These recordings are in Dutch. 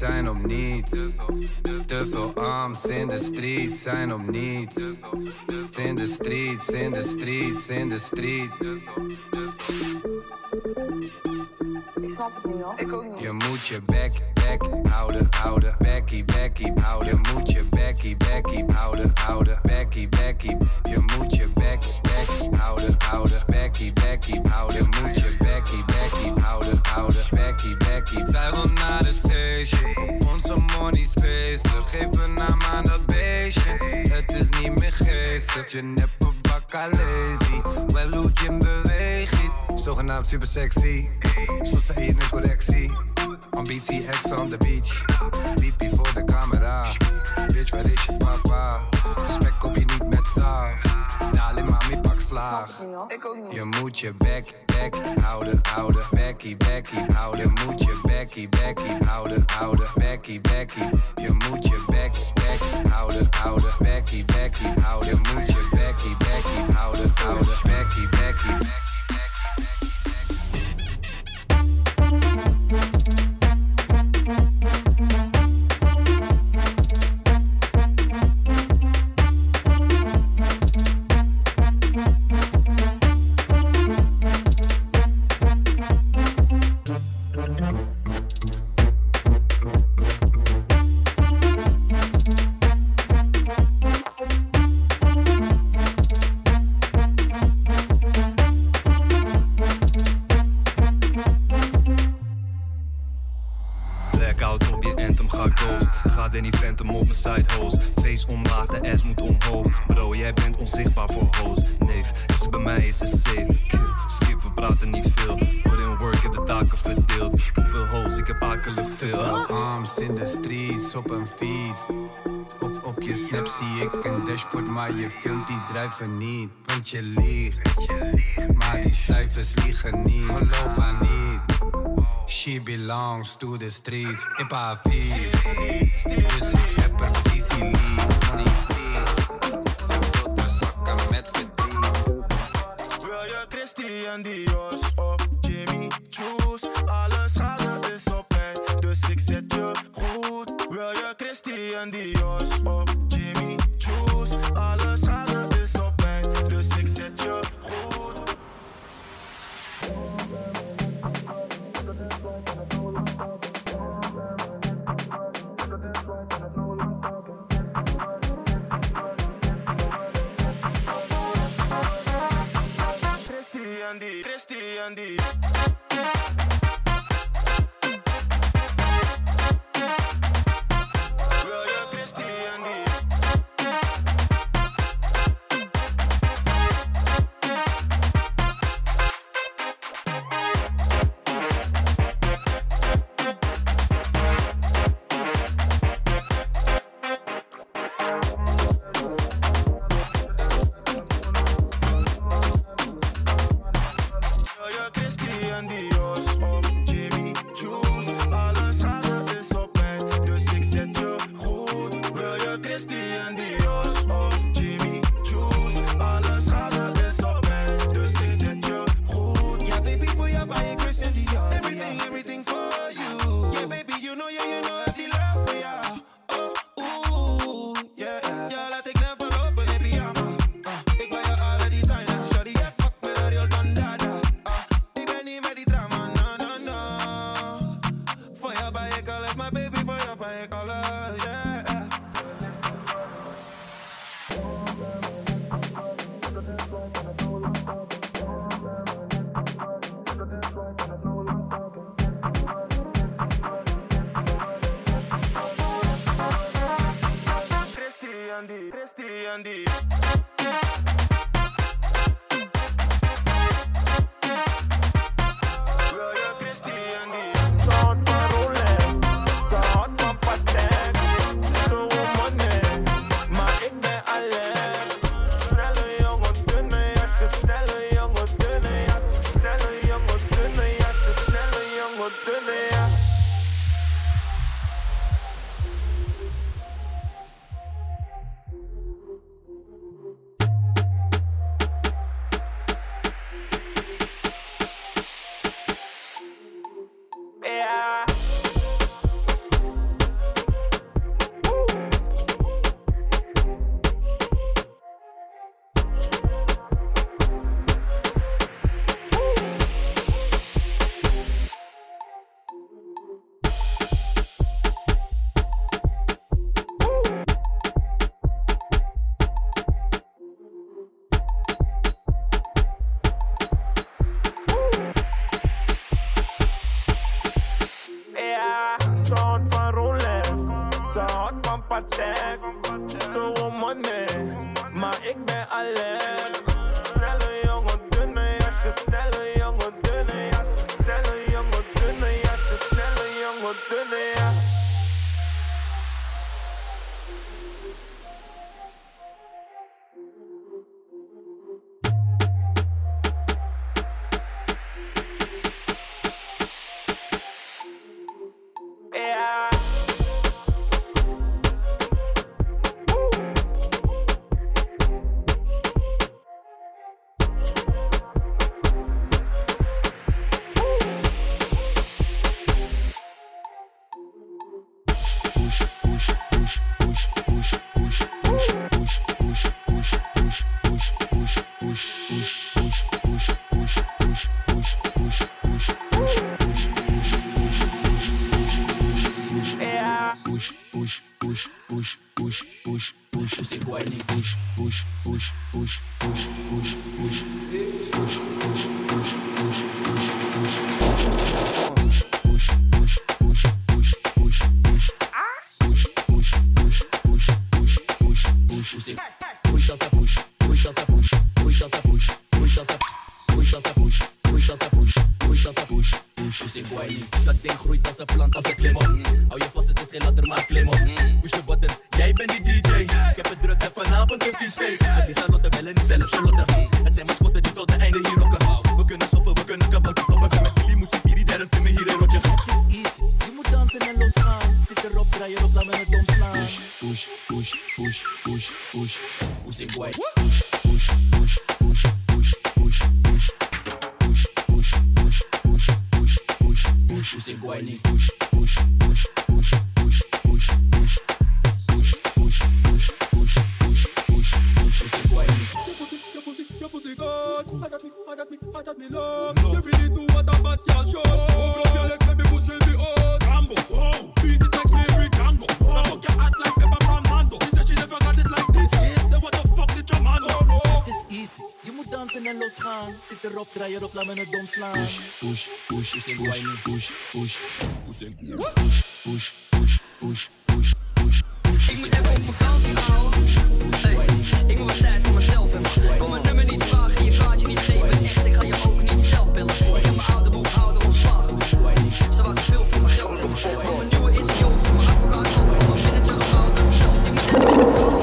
zijn op niets. Te veel arms in de street zijn op niets. In de streets, in de streets, in de streets. Ik snap het niet hoor. Ik ook niet. Je moet je back, back houden, houden. Becky, Becky, houden. Je moet je Becky, Becky houden, houden. Becky, Becky. Je moet je back, back houden, houden. Becky, Becky, houden. Geestig. Je neppe bakka lazy. Wel hoe je beweegt. Zogenaamd super sexy. Zoals ze hier is correctie. Ambitie ex on the beach. Liep hier voor de camera. Bitch, waar is je papa? Respect op je niet met zaag. Dali mami, pak slaag. Ik ook niet. Je moet je back, back houden, houden. Becky, Becky houden. Je moet je Becky, Becky houden, houden. Becky, Becky. Je moet je back, back houden, houden. Becky, Becky houden. Je moet je Becky, Becky houden, houden. Becky, Becky. Ik een dashboard, maar je filmt die drijven niet. Want je liegt, maar die cijfers liegen niet. Geloof haar niet. She belongs to the streets. Ik haar vies. Dus ik heb er visie lief. Andy, Christy Andy. So praktijk. Ze eh, wil money, maar ik ben alleen. vanavond een vies feest. Het is aan de bellen, niet zelf Charlotte. Het zijn mascotten die tot het einde hier rocken. We kunnen stoppen, we kunnen kapotten. Poppen met jullie moest ik hier, daarom filmen hier in Roger. Het is easy, je moet dansen en losgaan. Zit erop, draai erop, laat me het omslaan. Push, push, push, push, push, push. Pussy boy. Push, push, push, push, push, push, push. Push, push, push, push, push, push. Pussy boy, push. Zit erop, draai erop, laat me het dom slaan. Push, push, push, push, push, push, push, push, push, push, push, push. Ik moet even op mijn houden. Hey, ik moet wat tijd voor mezelf hebben. Kom mijn nummer niet vragen en je niet geven. Ik ga je ook niet zelf bellen. Ik heb mijn oude boekhouder ontslagen. Ze wachten veel voor mijn geld. Mijn nieuwe is Joods. Van een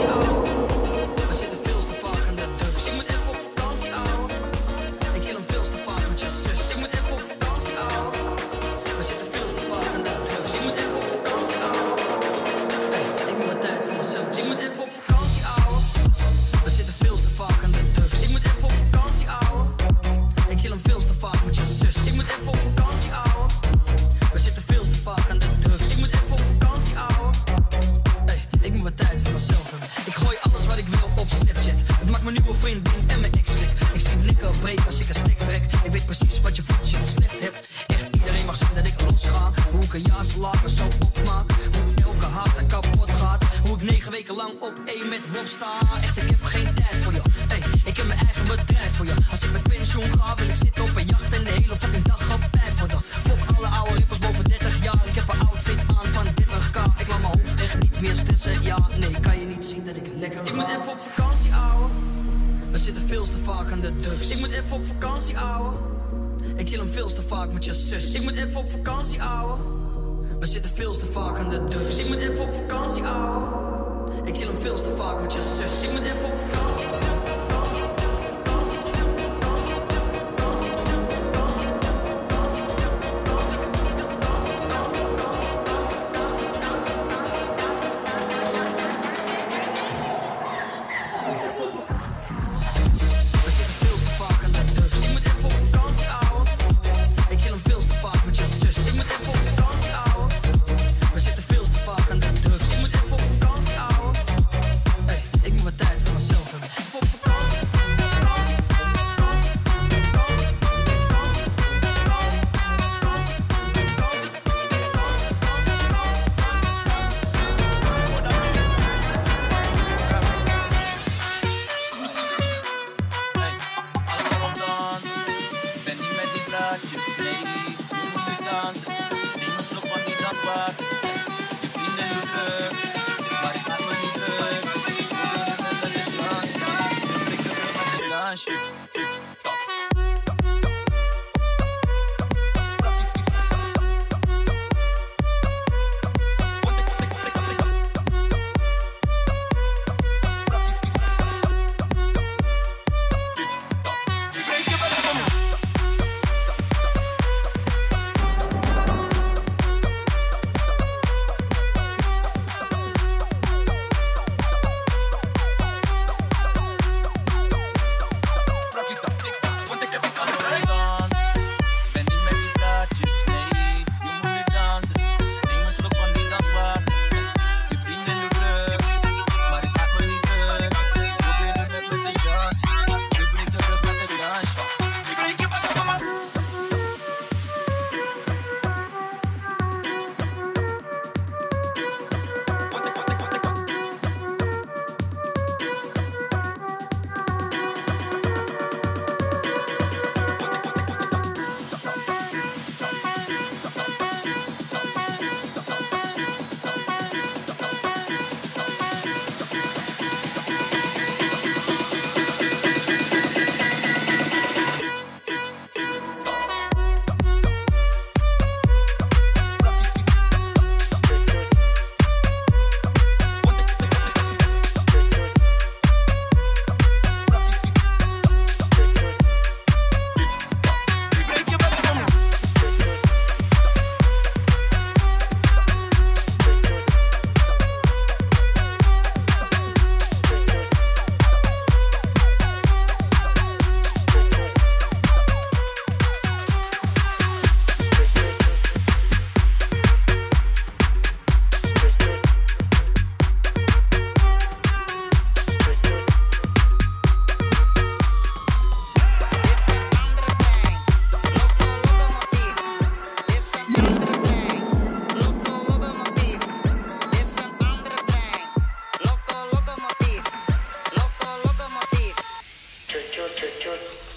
veel te vaak met je zus. Ik moet even op vakantie.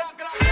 Angra.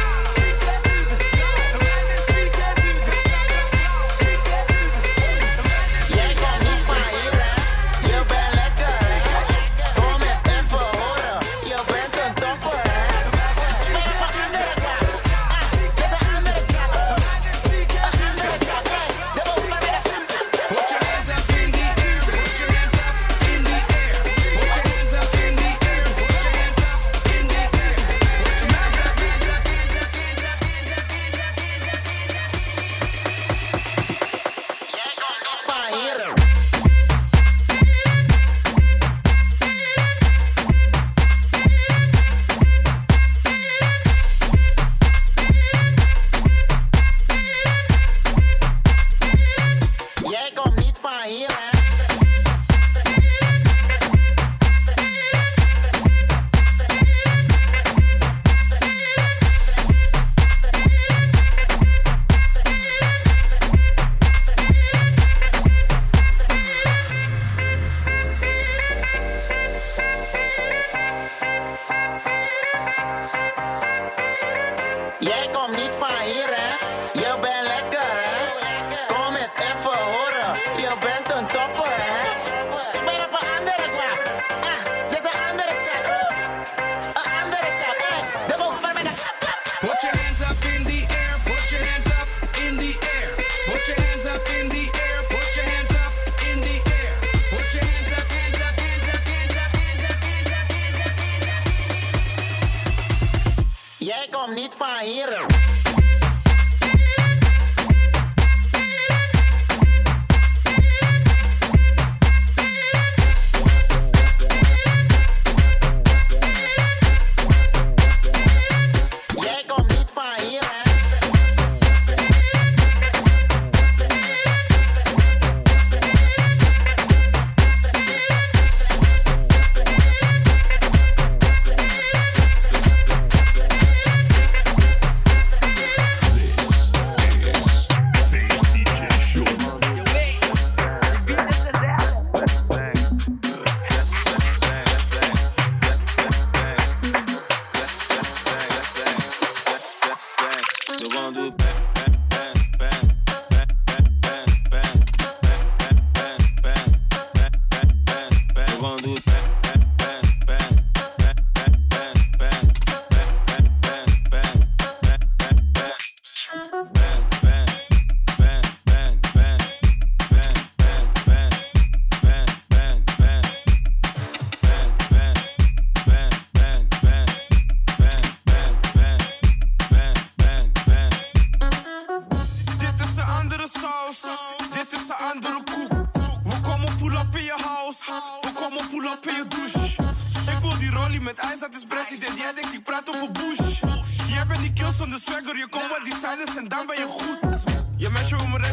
It.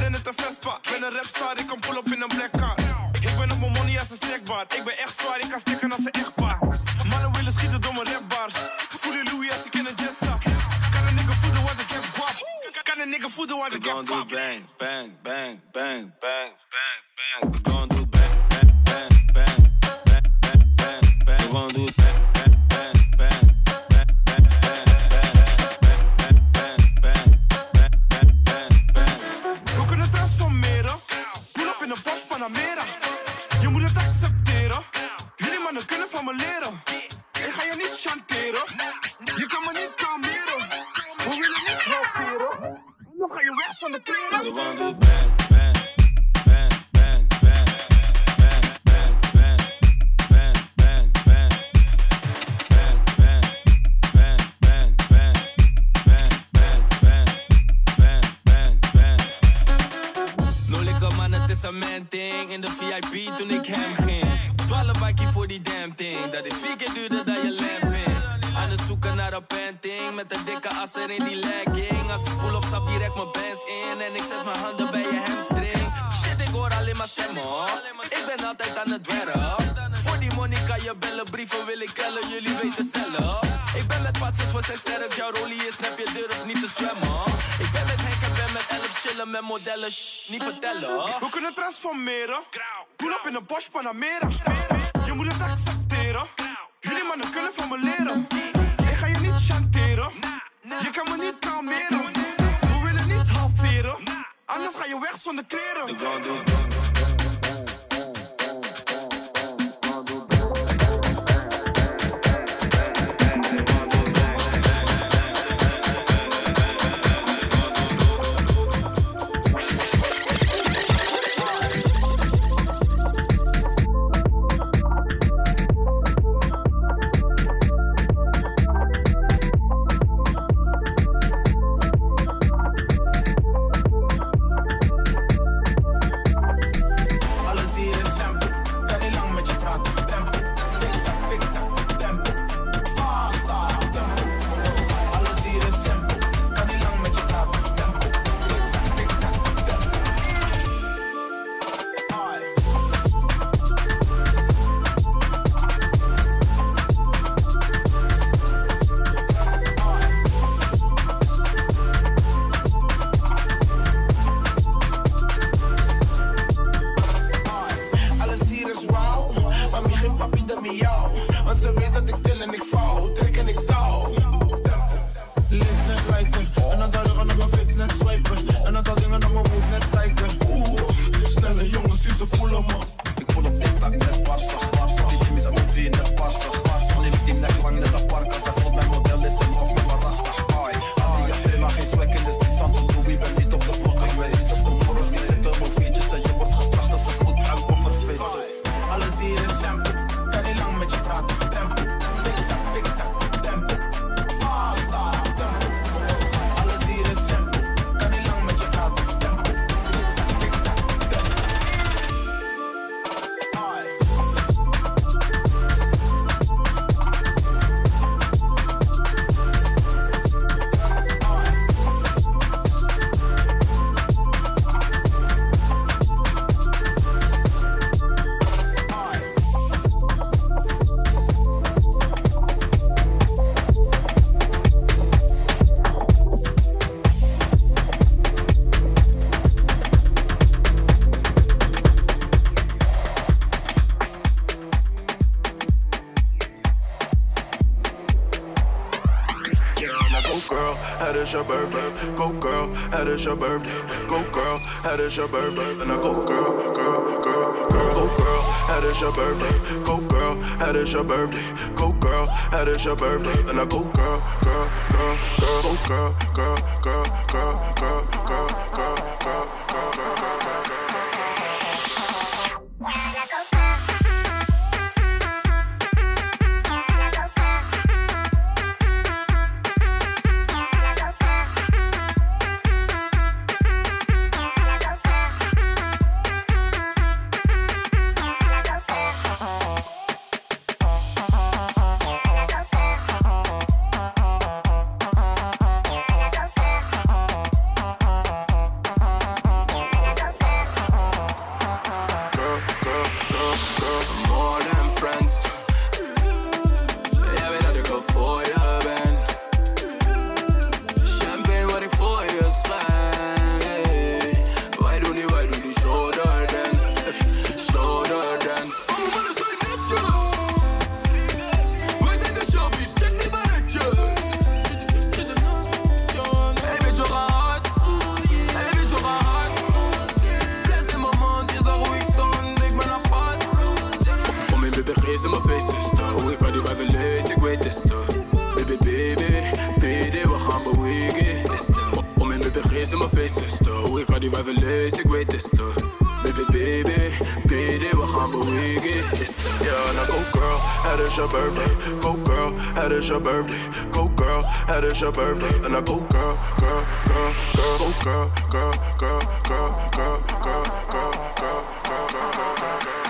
Wil me een Vespa. Ik ben een rapstar, ik kan pull up in een black car. Ik ben op mijn money als een snackbar. Ik ben echt zwaar, ik kan stikken als een echtpaar. Mannen willen schieten door mijn rapbars. Voel je Louis als ik in een jetstap. Kan een nigga voeden wat ik heb guap. Kan een nigga voeden wat ik We gon' do bang, bang, bang, bang, bang, bang, bang. We gon' do bang, bang, bang, bang, bang, bang, bang. We gon' do bang, bang, bang, Asser in die legging. Als ik pull op, stap direct mijn bands in. En ik zet mijn handen bij je hamstring. Shit, ik hoor alleen maar stemmen. Ik ben altijd aan het werk. Voor die money kan je bellen, brieven wil ik kellen. Jullie weten zelf. Ik ben met patsers voor zijn sterk. Jouw rolie is nep, je durft niet te zwemmen. Ik ben met Henk en ben met elf chillen met modellen. Shh, niet vertellen. We kunnen transformeren. Pull up in een Bosch Panamera. Je moet het accepteren. Jullie mannen kunnen van me leren. sono credo. Is lang met je praten. Go girl, how is your birthday? Go girl, how is your birthday? Go girl, how is your birthday? And I go girl, girl, girl, girl. Go girl, how is your birthday? Go girl, how is your birthday? Go girl, how is your birthday? And I go girl, girl, girl, girl. Go girl, girl, girl, girl, girl, girl, girl. Bewegen. Yeah, now go girl, het is your birthday. Go girl, het is your birthday. Go girl, het is your birthday. And I go girl, girl, girl, girl, go girl, girl, girl, girl, girl, girl, girl, girl, girl, girl, girl, girl.